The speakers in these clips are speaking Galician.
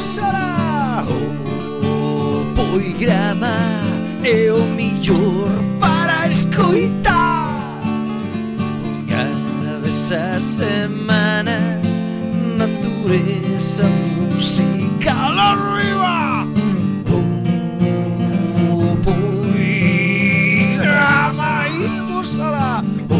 será o grama é o melhor para escutar. Cada vez a semana, natureza musical arriba. O grama e o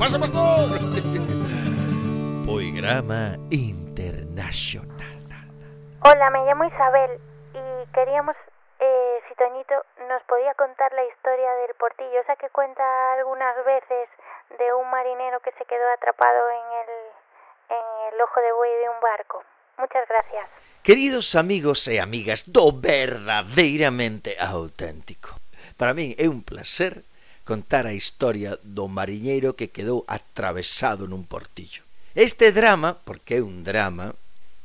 pasa pastor Poigrama Internacional Hola, me llamo Isabel y queríamos eh, si Toñito nos podía contar la historia del portillo, esa que cuenta algunas veces de un marinero que se quedó atrapado en el, en el ojo de buey de un barco. Muchas gracias. Queridos amigos e amigas do verdadeiramente auténtico Para min é un placer contar a historia do mariñeiro que quedou atravesado nun portillo. Este drama, porque é un drama,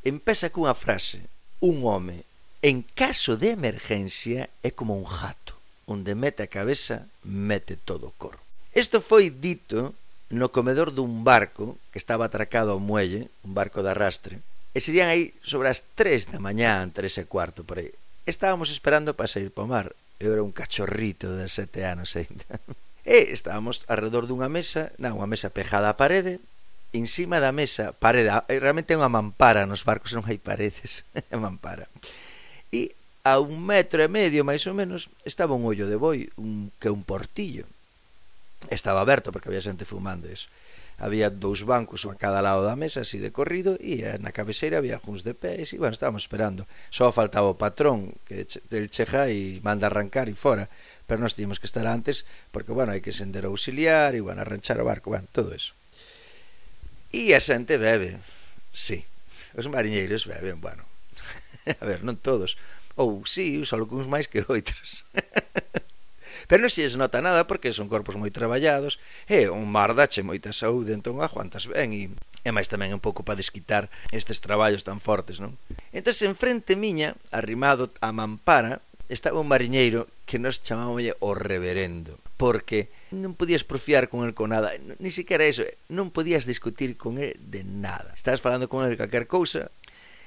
empeza cunha frase. Un home, en caso de emergencia, é como un jato. Onde mete a cabeza, mete todo o corpo. Isto foi dito no comedor dun barco que estaba atracado ao muelle, un barco de arrastre, e serían aí sobre as 3 da mañá, 3 e cuarto, por aí. Estábamos esperando para sair para o mar, eu era un cachorrito de sete anos ainda. E estábamos alrededor dunha mesa, na unha mesa pejada á parede, encima da mesa, parede, eh, realmente é unha mampara, nos barcos non hai paredes, é mampara. E a un metro e medio, máis ou menos, estaba un ollo de boi, un, que un portillo. Estaba aberto porque había xente fumando iso había dous bancos a cada lado da mesa así de corrido e eh, na cabeceira había uns de pés e bueno, estábamos esperando. Só faltaba o patrón que del cheja e manda arrancar e fora. Pero nós tínhamos que estar antes porque bueno, hai que sender auxiliar e bueno, arranchar o barco, bueno, todo eso. E a xente bebe sí, os mariñeiros beben, bueno. A ver, non todos. Ou sí, só algúns máis que outros. Pero non se lles nota nada porque son corpos moi traballados e un mar dache moita saúde, entón aguantas ben e, e máis tamén un pouco para desquitar estes traballos tan fortes, non? Entón, enfrente miña, arrimado a mampara, estaba un mariñeiro que nos chamámolle o reverendo porque non podías profiar con el con nada, ni siquiera eso, non podías discutir con el de nada. Estás falando con el de calquer cousa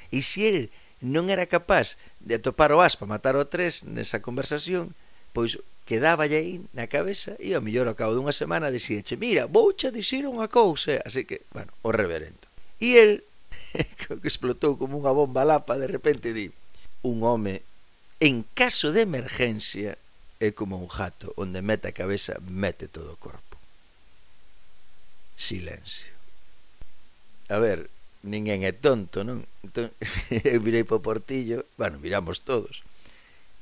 e se el non era capaz de atopar o aspa, matar o tres nesa conversación, pois quedaba aí na cabeza e ao mellor ao cabo dunha semana dixeche, mira, vouche dicir unha cousa, así que, bueno, o reverendo. E el, que explotou como unha bomba lapa, de repente di, un home, en caso de emergencia, é como un jato, onde mete a cabeza, mete todo o corpo. Silencio. A ver, ninguén é tonto, non? Entón, eu mirei po portillo, bueno, miramos todos,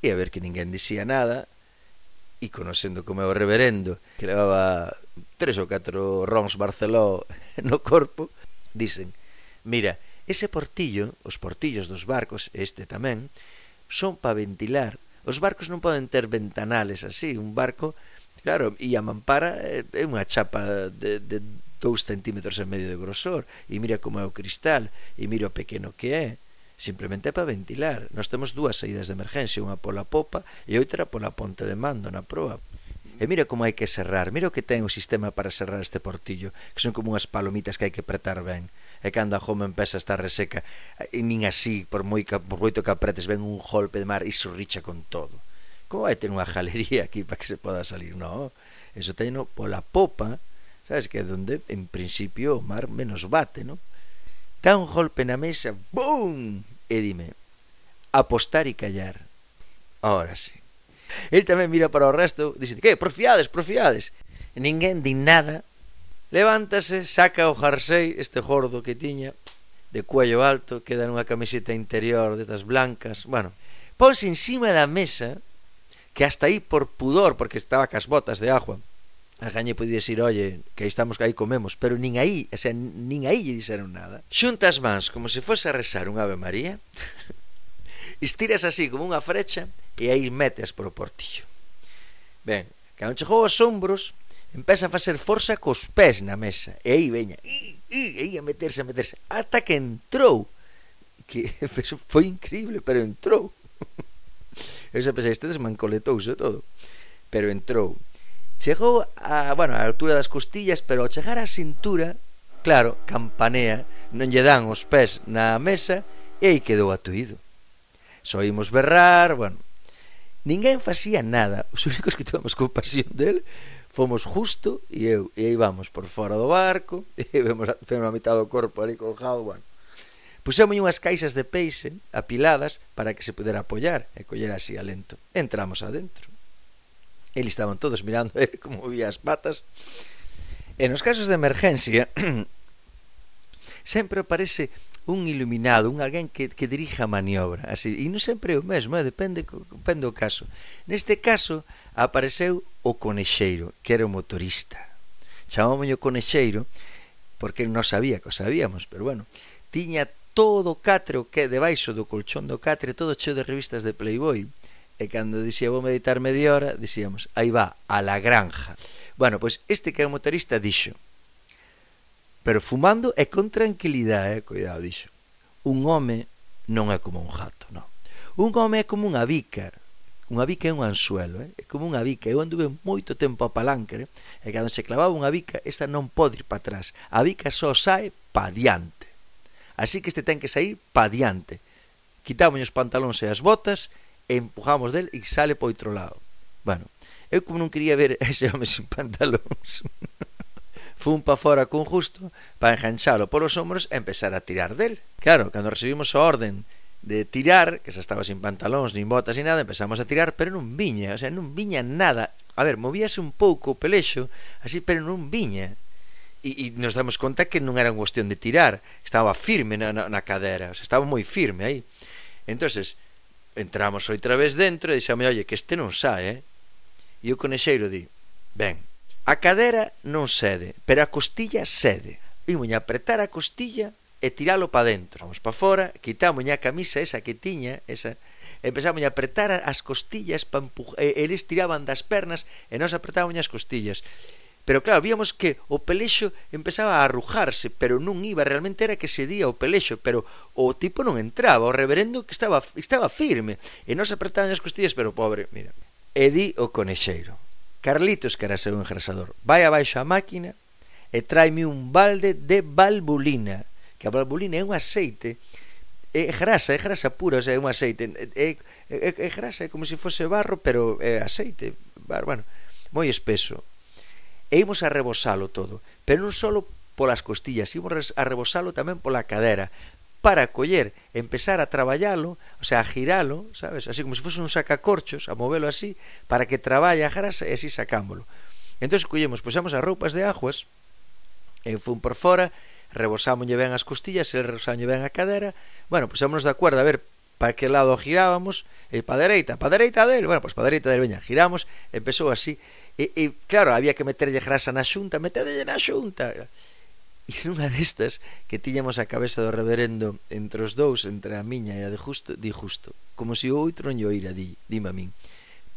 e a ver que ninguén dicía nada, e conocendo como é o reverendo que levaba tres ou catro rons Barceló no corpo dicen, mira, ese portillo os portillos dos barcos, este tamén son para ventilar. Os barcos non poden ter ventanales así un barco, claro, e a mampara eh, é unha chapa de, de 2 centímetros e medio de grosor e mira como é o cristal e mira o pequeno que é simplemente para ventilar. Nós temos dúas saídas de emergencia, unha pola popa e outra pola ponte de mando na proa. E mira como hai que serrar, mira o que ten o sistema para serrar este portillo, que son como unhas palomitas que hai que apretar ben. E cando a joma empeza a estar reseca, e nin así, por, moi, por moito que apretes, ven un golpe de mar e sorricha con todo. Como vai ter unha galería aquí para que se poda salir? No, eso teño pola popa, sabes que é donde en principio o mar menos bate, non? dá un golpe na mesa, bum, e dime, apostar e callar. Ahora sí. El tamén mira para o resto, dice, que, profiades, profiades. E ninguén din nada. Levántase, saca o jarsei, este gordo que tiña, de cuello alto, queda nunha camiseta interior detas blancas, bueno, ponse encima da mesa, que hasta aí por pudor, porque estaba cas botas de agua, A Gaña podía dicir, oye, que aí estamos, que aí comemos, pero nin aí, o sea, nin aí lle dixeron nada. Xunta as mans como se fose a rezar un Ave María, estiras así como unha frecha e aí metes pro portillo. Ben, cando chegou aos ombros, empeza a facer forza cos pés na mesa, e aí veña, e, e, e aí a meterse, a meterse, ata que entrou, que foi increíble, pero entrou. Eu xa pensei, este desmancoletouse todo, pero entrou Chegou a, bueno, a altura das costillas, pero ao chegar á cintura, claro, campanea, non lle dan os pés na mesa e aí quedou atuído. Soímos berrar, bueno, Ninguén facía nada, os únicos que tivemos compasión del fomos justo e eu e aí vamos por fora do barco e vemos a, vemos a mitad do corpo ali colgado, bueno. Pusemos unhas caixas de peixe apiladas para que se pudera apoiar e coller así alento. Entramos adentro. Eles estaban todos mirando a eh, como movía as patas. E nos casos de emergencia sempre aparece un iluminado, un alguén que, que dirija a maniobra, así, e non sempre é o mesmo, eh? depende, depende do caso. Neste caso apareceu o conexeiro, que era o motorista. Chamámoslle o conexeiro porque non sabía que o sabíamos, pero bueno, tiña todo o catre o que debaixo do colchón do catre, todo cheo de revistas de Playboy, e cando dixía vou meditar media hora, dixíamos, aí va, a la granja. Bueno, pois pues este que é o motorista dixo, pero fumando é con tranquilidade, eh? cuidado, dixo, un home non é como un gato, non. Un home é como unha bica, unha bica é un anzuelo, eh? é como unha bica. Eu anduve moito tempo a palancre, e cando se clavaba unha bica, esta non pode ir para atrás. A bica só sae pa diante. Así que este ten que sair pa diante. Quitámonos os pantalóns e as botas, empujamos del e sale po outro lado. Bueno, eu como non quería ver ese home sin pantalóns, fun pa fora con justo para enganchalo polos hombros e empezar a tirar del. Claro, cando recibimos a orden de tirar, que xa estaba sin pantalóns, nin botas, nin nada, empezamos a tirar, pero non viña, o sea, non viña nada. A ver, movíase un pouco o pelexo, así, pero non viña. E, e nos damos conta que non era unha cuestión de tirar, estaba firme na, na, na cadera, o sea, estaba moi firme aí. entonces entramos outra vez dentro e dixame, oye, que este non sae, eh? E o conexeiro di, ben, a cadera non cede, pero a costilla cede. E moña apretar a costilla e tiralo pa dentro. Vamos pa fora, quitamoña a camisa esa que tiña, esa, empezamos a apretar as costillas para empujar, eles tiraban das pernas e nós apretábamos as costillas pero claro, víamos que o pelexo empezaba a arrujarse, pero non iba, realmente era que se día o pelexo, pero o tipo non entraba, o reverendo que estaba, estaba firme, e non se apretaban as costillas, pero pobre, mira. E di o conexeiro, Carlitos, que era seu engrasador, vai abaixo a máquina e tráeme un balde de valvulina, que a valvulina é un aceite é grasa, é grasa pura, o sea, é un aceite, é, é, é grasa, é como se fose barro, pero é aceite, bueno, moi espeso e imos a rebosalo todo, pero non só polas costillas, imos a rebosalo tamén pola cadera, para coller, empezar a traballalo, o sea, a giralo, sabes, así como se fose un sacacorchos, a movelo así, para que traballe a grasa e así sacámolo. Entón, collemos, posamos as roupas de aguas, e fun por fora, rebosámonlle ben as costillas, el rebosámonlle ben a cadera, bueno, posámonos de acordo, a ver, para que lado girábamos, e para dereita, para dereita del, bueno, pois pues para dereita del, veña, giramos, empezou así, e, e claro, había que meterlle grasa na xunta, metedelle na xunta, e nunha destas que tiñamos a cabeza do reverendo entre os dous, entre a miña e a de Justo, di Justo, como se o outro non oira, di, dime a min,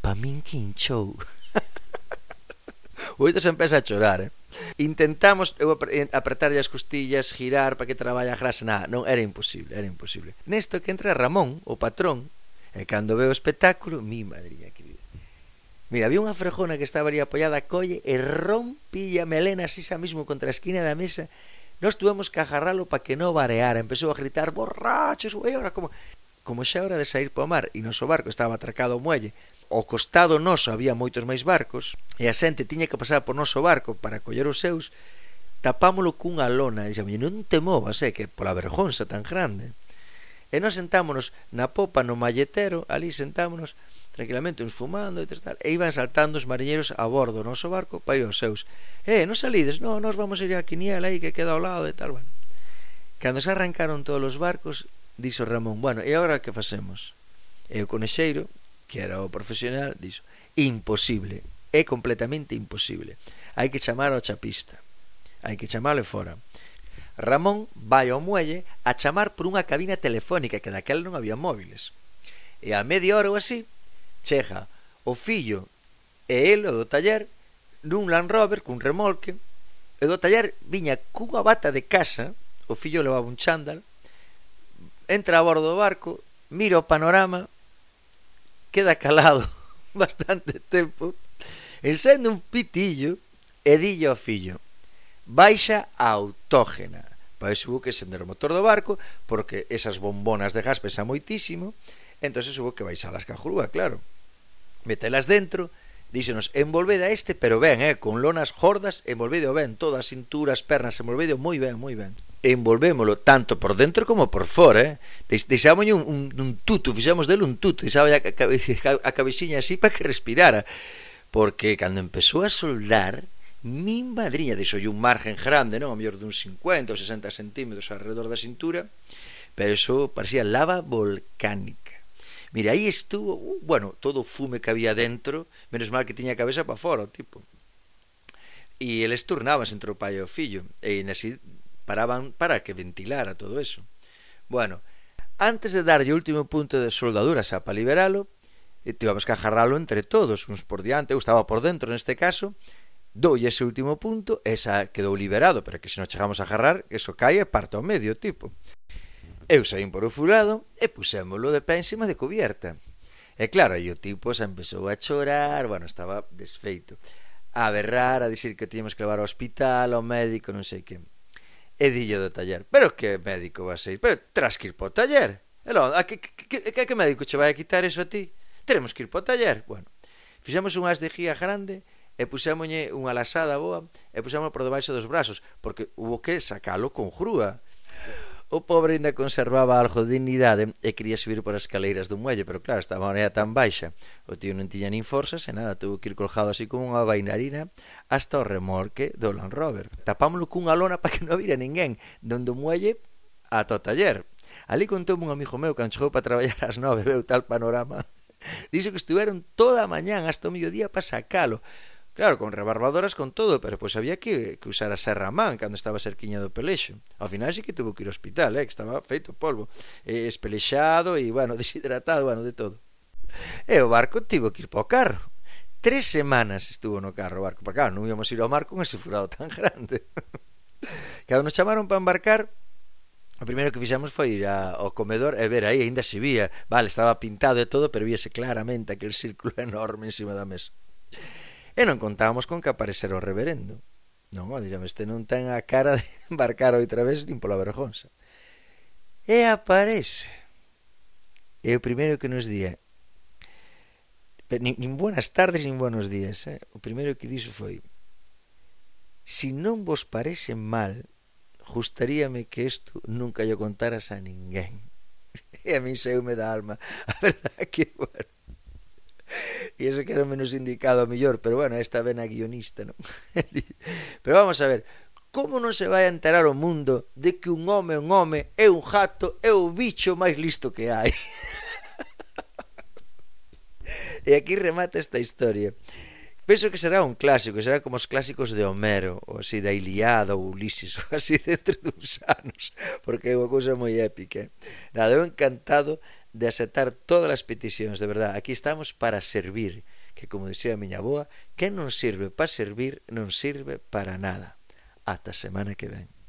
pa min que inchou. o outro se empeza a chorar, eh? Intentamos eu apretarlle as costillas, girar para que traballa a grasa, nada, non era imposible, era imposible. Nesto que entra Ramón, o patrón, e cando ve o espectáculo, mi madriña querida. Mira, había unha frejona que estaba ali apoiada, colle e rompilla melena así xa mismo contra a esquina da mesa. Nós tuvemos que agarralo para que non vareara. Empezou a gritar, borrachos, e ora como... Como xa hora de sair para o mar, e noso barco estaba atracado ao muelle, ao costado noso había moitos máis barcos e a xente tiña que pasar por noso barco para coller os seus tapámolo cunha lona e dixamos, non te movas, eh, que pola vergonza tan grande. E nos sentámonos na popa no malletero ali sentámonos tranquilamente uns fumando e tal, e iban saltando os mariñeiros a bordo do noso barco para ir aos seus. Eh, non salides, non, nos vamos a ir a Quiniela aí que queda ao lado e tal, bueno. Cando se arrancaron todos os barcos dixo Ramón, bueno, e agora que facemos? e o conexeiro que era o profesional, dixo, imposible, é completamente imposible. Hai que chamar ao chapista, hai que chamalo fora. Ramón vai ao muelle a chamar por unha cabina telefónica que daquela non había móviles. E a media hora ou así, chega o fillo e el o do taller nun Land Rover cun remolque e do taller viña cunha bata de casa o fillo levaba un chándal entra a bordo do barco mira o panorama queda calado bastante tempo, encende un pitillo e dille ao fillo baixa a autógena para subo que encender o motor do barco porque esas bombonas de gas pesan moitísimo entonces subo que vais a las cajurúa, claro. Metelas dentro díxenos envolved a este pero ben, eh, con lonas jordas envolvedo ben, todas as cinturas, pernas envolvedo moi ben, moi ben envolvémolo tanto por dentro como por fora, eh? Deixamos un, un, un tuto, fixamos dele un tuto, deixaba a, a, a cabecinha así para que respirara, porque cando empezou a soldar, min madriña, deixou un margen grande, non? A mellor dun 50 ou 60 centímetros alrededor da cintura, pero eso parecía lava volcánica. Mira, aí estuvo, uh, bueno, todo o fume que había dentro, menos mal que tiña a cabeza para fora o tipo. E eles turnaban entre o pai e o fillo, e nesse paraban para que ventilara todo eso. Bueno, antes de darlle o último punto de soldadura xa para liberalo, eh, e tivemos que agarralo entre todos, uns por diante, eu estaba por dentro neste caso, doulle ese último punto, esa quedou liberado, pero que se non chegamos a agarrar, eso cae e parte ao medio, tipo. Eu saín por o fulado e pusémolo de pé encima de cubierta. E claro, aí o tipo se empezou a chorar, bueno, estaba desfeito, a berrar, a dicir que tiñamos que levar ao hospital, ao médico, non sei que e dillo do taller, pero que médico vas a ir? Pero tras que ir po taller. Elón, a que, que, que, que médico che vai a quitar eso a ti? Teremos que ir po taller. Bueno, fixemos unha asdejía grande e puxémoñe unha lasada boa e puxémonos por debaixo dos brazos, porque hubo que sacalo con grúa. O pobre ainda conservaba algo de dignidade e quería subir por as escaleiras do muelle, pero claro, estaba a tan baixa. O tío non tiña nin forzas e nada, tuvo que ir colgado así como unha bainarina hasta o remorque do Land Rover. Tapámoslo cunha lona para que non vira ninguén, dondo o muelle ata o taller. Ali contou un amigo meu que anchou para traballar ás nove, veu tal panorama. Dixo que estuveron toda a mañán hasta o mediodía para sacalo. Claro, con rebarbadoras, con todo, pero pois había que, que usar a serra a man cando estaba cerquiña do pelexo. Ao final sí que tuvo que ir ao hospital, eh, que estaba feito polvo, eh, espelexado e, bueno, deshidratado, bueno, de todo. E o barco tivo que ir para o carro. Tres semanas estuvo no carro o barco, porque claro, non íamos ir ao mar con ese furado tan grande. Cando nos chamaron para embarcar, O primeiro que fixemos foi ir ao comedor e ver aí, aínda se vía, vale, estaba pintado e todo, pero víase claramente aquel círculo enorme encima da mesa. E non contábamos con que aparecera o reverendo. Non, o dixame, este non ten a cara de embarcar outra vez nin pola vergonza. E aparece. E o primeiro que nos día nin, nin buenas tardes nin buenos días eh? o primeiro que dixo foi si non vos parece mal gustaríame que isto nunca lle contaras a ninguén e a mí seume da alma a verdad que bueno e eso que era menos indicado a mellor, pero bueno, esta vena guionista, non? pero vamos a ver, como non se vai enterar o mundo de que un home un home, é un jato, é o bicho máis listo que hai? e aquí remata esta historia. Penso que será un clásico, será como os clásicos de Homero, ou así da Iliada ou Ulises, ou así dentro duns anos, porque é unha cousa moi épica. Nada, eu encantado de aceptar todas as peticións, de verdade. Aquí estamos para servir, que como dixía a miña boa, que non sirve para servir, non sirve para nada. Ata semana que ven.